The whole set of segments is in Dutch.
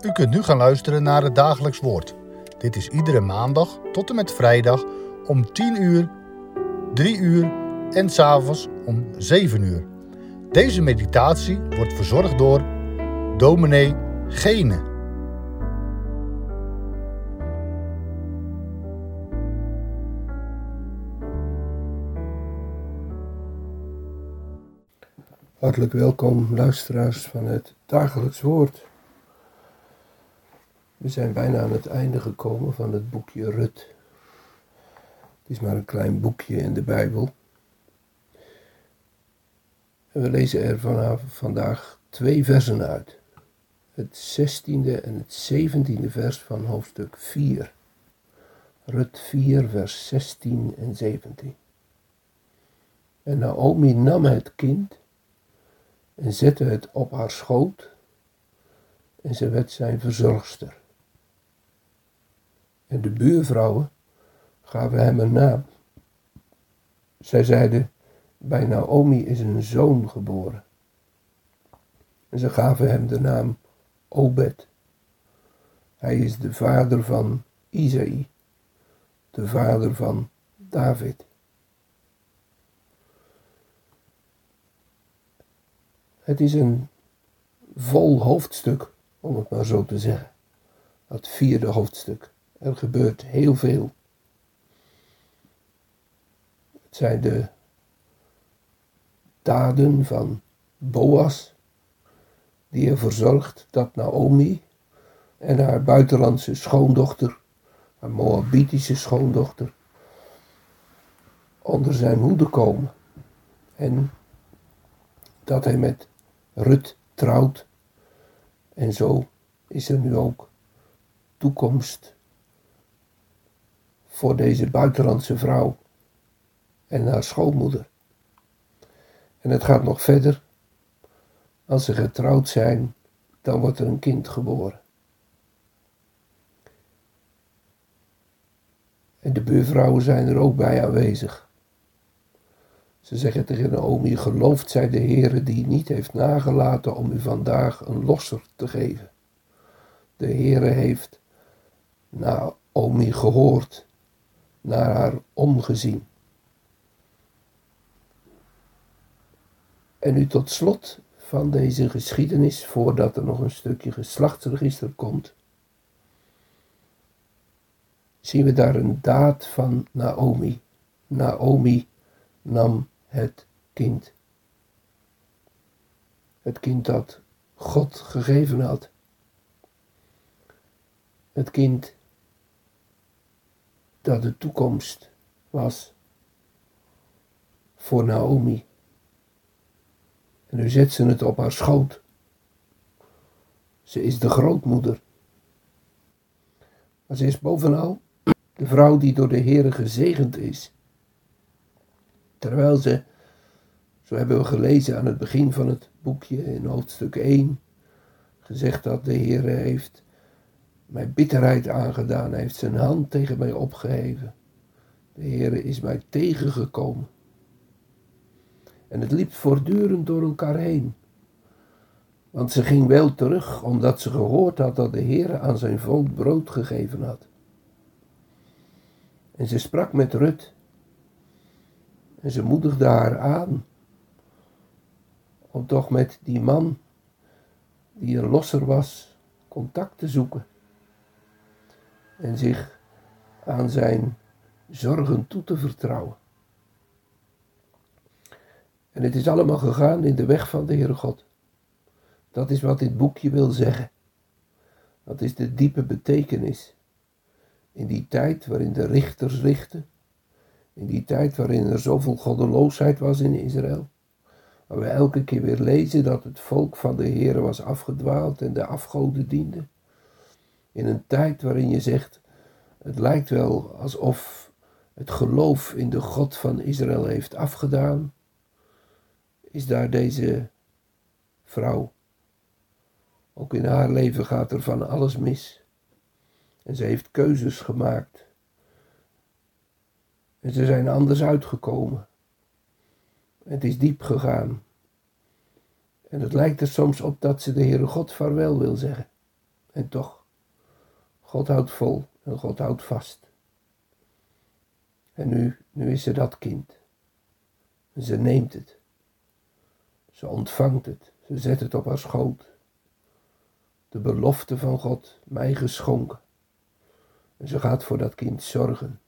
U kunt nu gaan luisteren naar het dagelijks woord. Dit is iedere maandag tot en met vrijdag om 10 uur, 3 uur en s'avonds om 7 uur. Deze meditatie wordt verzorgd door dominee Gene. Hartelijk welkom, luisteraars van het dagelijks woord. We zijn bijna aan het einde gekomen van het boekje Rut. Het is maar een klein boekje in de Bijbel. En we lezen er vanaf vandaag twee versen uit. Het 16e en het 17e vers van hoofdstuk 4. Rut 4, vers 16 en 17. En Naomi nam het kind en zette het op haar schoot en ze werd zijn verzorgster. En de buurvrouwen gaven hem een naam. Zij zeiden, bij Naomi is een zoon geboren. En ze gaven hem de naam Obed. Hij is de vader van Isaï, de vader van David. Het is een vol hoofdstuk, om het maar zo te zeggen. Dat vierde hoofdstuk. Er gebeurt heel veel. Het zijn de daden van Boas, die ervoor zorgt dat Naomi en haar buitenlandse schoondochter, haar Moabitische schoondochter, onder zijn hoede komen. En dat hij met Rut trouwt. En zo is er nu ook toekomst voor deze buitenlandse vrouw en haar schoonmoeder. En het gaat nog verder. Als ze getrouwd zijn, dan wordt er een kind geboren. En de buurvrouwen zijn er ook bij aanwezig. Ze zeggen tegen Naomi, gelooft zij de Heere die niet heeft nagelaten om u vandaag een losser te geven. De Heere heeft Naomi gehoord, naar haar omgezien. En nu tot slot van deze geschiedenis, voordat er nog een stukje geslachtsregister komt, zien we daar een daad van Naomi. Naomi nam het kind. Het kind dat God gegeven had. Het kind dat de toekomst was voor Naomi. En nu zet ze het op haar schoot. Ze is de grootmoeder. Maar ze is bovenal de vrouw die door de Heere gezegend is Terwijl ze, zo hebben we gelezen aan het begin van het boekje in hoofdstuk 1, gezegd dat de Heer heeft mij bitterheid aangedaan, hij heeft zijn hand tegen mij opgeheven. De Heer is mij tegengekomen. En het liep voortdurend door elkaar heen. Want ze ging wel terug, omdat ze gehoord had dat de Heer aan zijn volk brood gegeven had. En ze sprak met Rut. En ze moedigde haar aan om toch met die man, die een losser was, contact te zoeken. En zich aan zijn zorgen toe te vertrouwen. En het is allemaal gegaan in de weg van de Heere God. Dat is wat dit boekje wil zeggen. Dat is de diepe betekenis. In die tijd waarin de richters richten, in die tijd waarin er zoveel goddeloosheid was in Israël. Waar we elke keer weer lezen dat het volk van de Heer was afgedwaald en de afgoden diende. In een tijd waarin je zegt, het lijkt wel alsof het geloof in de God van Israël heeft afgedaan, is daar deze vrouw. Ook in haar leven gaat er van alles mis. En ze heeft keuzes gemaakt en ze zijn anders uitgekomen. Het is diep gegaan. En het lijkt er soms op dat ze de Heere God vaarwel wil zeggen. En toch, God houdt vol en God houdt vast. En nu, nu is ze dat kind. Ze neemt het. Ze ontvangt het. Ze zet het op haar schoot. De belofte van God, mij geschonken. En ze gaat voor dat kind zorgen.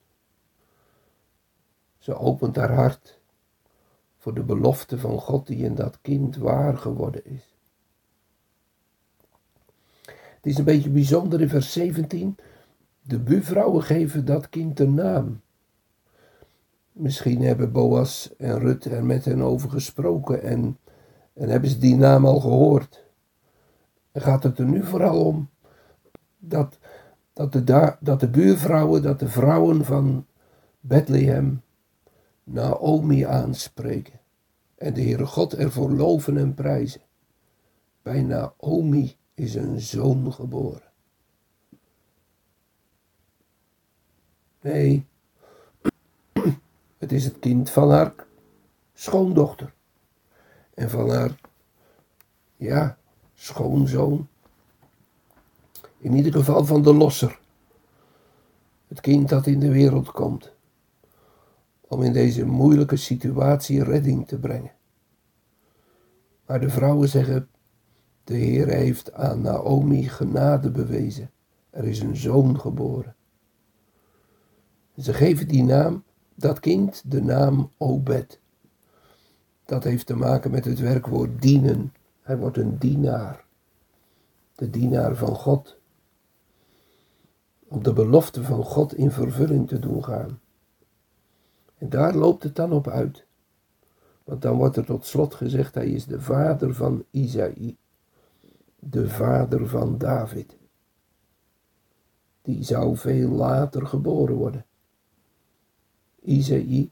Ze opent haar hart voor de belofte van God die in dat kind waar geworden is. Is een beetje bijzonder in vers 17. De buurvrouwen geven dat kind een naam. Misschien hebben Boas en Rut er met hen over gesproken en, en hebben ze die naam al gehoord. En gaat het er nu vooral om dat, dat, de, dat de buurvrouwen, dat de vrouwen van Bethlehem Naomi aanspreken en de Heere God ervoor loven en prijzen. Bij Naomi is een zoon geboren. Nee, het is het kind van haar schoondochter. En van haar, ja, schoonzoon. In ieder geval van de losser. Het kind dat in de wereld komt. Om in deze moeilijke situatie redding te brengen. Maar de vrouwen zeggen, de Heer heeft aan Naomi genade bewezen. Er is een zoon geboren. Ze geven die naam, dat kind, de naam Obed. Dat heeft te maken met het werkwoord dienen. Hij wordt een dienaar. De dienaar van God. Om de belofte van God in vervulling te doen gaan. En daar loopt het dan op uit. Want dan wordt er tot slot gezegd, hij is de vader van Isaïe. De vader van David. Die zou veel later geboren worden. Isaïe,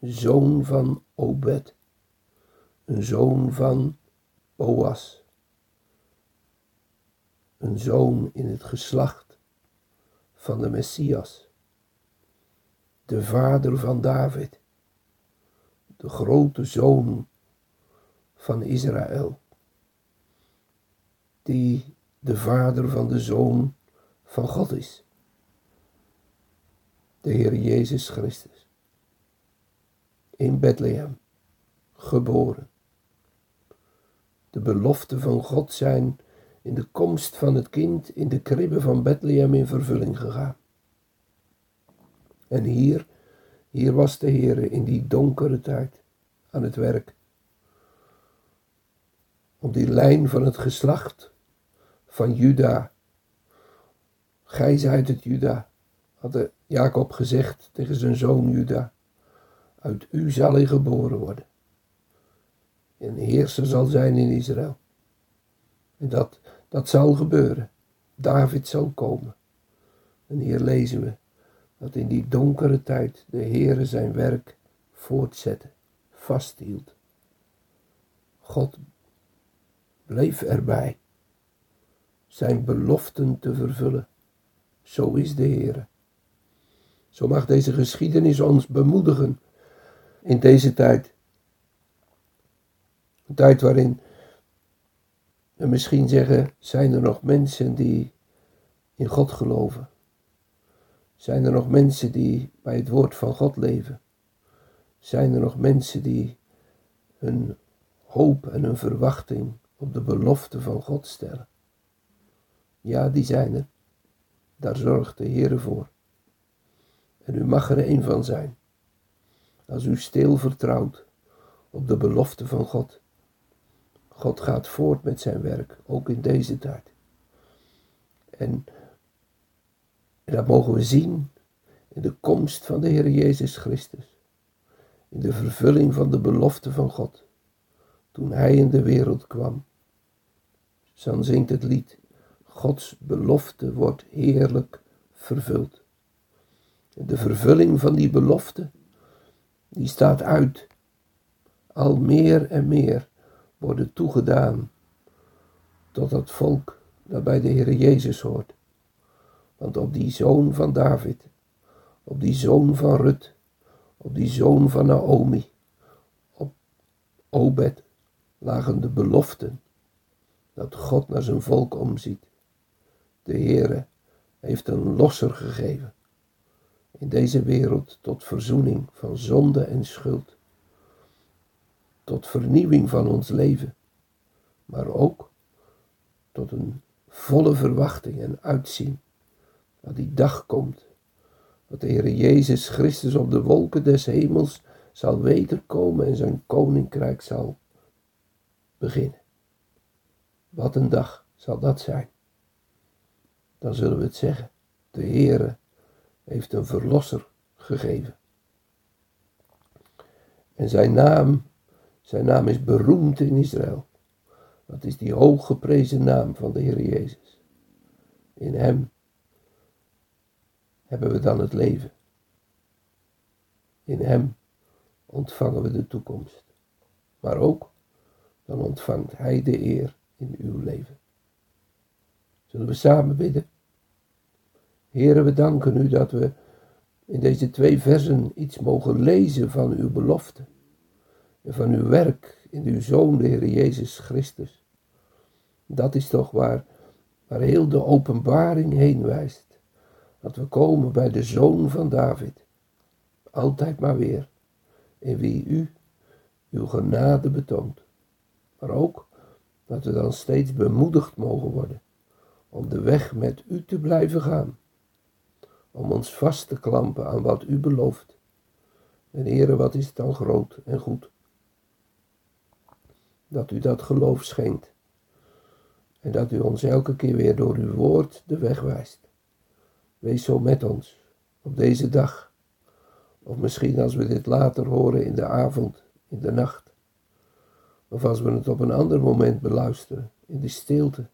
zoon van Obed, een zoon van Boas, een zoon in het geslacht van de Messias, de vader van David, de grote zoon van Israël, die de vader van de zoon van God is de Heer Jezus Christus. In Bethlehem, geboren. De beloften van God zijn in de komst van het kind in de kribbe van Bethlehem in vervulling gegaan. En hier, hier was de Heer in die donkere tijd aan het werk. Om die lijn van het geslacht van Juda. Gij zijt het Juda, had Jacob gezegd tegen zijn zoon Juda, uit u zal hij geboren worden. En heerser zal zijn in Israël. En dat, dat zal gebeuren. David zal komen. En hier lezen we dat in die donkere tijd de Heere zijn werk voortzette, vasthield. God bleef erbij zijn beloften te vervullen. Zo is de Heere. Zo mag deze geschiedenis ons bemoedigen in deze tijd. Een tijd waarin we misschien zeggen, zijn er nog mensen die in God geloven? Zijn er nog mensen die bij het woord van God leven? Zijn er nog mensen die hun hoop en hun verwachting op de belofte van God stellen? Ja, die zijn er. Daar zorgt de Heer voor. En u mag er een van zijn. Als u stil vertrouwt op de belofte van God. God gaat voort met zijn werk, ook in deze tijd. En, en dat mogen we zien in de komst van de Heer Jezus Christus. In de vervulling van de belofte van God. Toen Hij in de wereld kwam. Dan zingt het lied. Gods belofte wordt heerlijk vervuld. De vervulling van die belofte, die staat uit. Al meer en meer worden toegedaan tot dat volk dat bij de Heer Jezus hoort. Want op die zoon van David, op die zoon van Rut, op die zoon van Naomi, op Obed lagen de beloften dat God naar zijn volk omziet. De Heere heeft een losser gegeven in deze wereld tot verzoening van zonde en schuld, tot vernieuwing van ons leven, maar ook tot een volle verwachting en uitzien dat die dag komt, dat de Heer Jezus Christus op de wolken des hemels zal wederkomen en zijn koninkrijk zal beginnen. Wat een dag zal dat zijn. Dan zullen we het zeggen, de Heere heeft een verlosser gegeven. En zijn naam, zijn naam is beroemd in Israël. Dat is die hooggeprezen naam van de Heer Jezus. In Hem hebben we dan het leven. In Hem ontvangen we de toekomst. Maar ook dan ontvangt Hij de eer in uw leven. Zullen we samen bidden? Heren, we danken u dat we in deze twee versen iets mogen lezen van uw belofte en van uw werk in uw Zoon, de Heer Jezus Christus. Dat is toch waar, waar heel de openbaring heen wijst. Dat we komen bij de Zoon van David, altijd maar weer, in wie u uw genade betoont. Maar ook dat we dan steeds bemoedigd mogen worden om de weg met u te blijven gaan om ons vast te klampen aan wat u belooft. En Heere, wat is het dan groot en goed? Dat u dat geloof schenkt. En dat u ons elke keer weer door uw woord de weg wijst. Wees zo met ons op deze dag. Of misschien als we dit later horen in de avond, in de nacht. Of als we het op een ander moment beluisteren, in de stilte,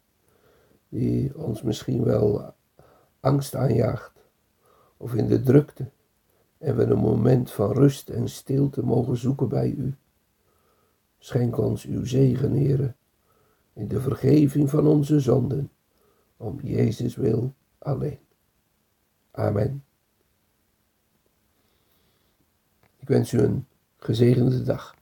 die ons misschien wel angst aanjaagt of in de drukte en we een moment van rust en stilte mogen zoeken bij u. Schenk ons uw zegen, Heere, in de vergeving van onze zonden, om Jezus wil alleen. Amen. Ik wens u een gezegende dag.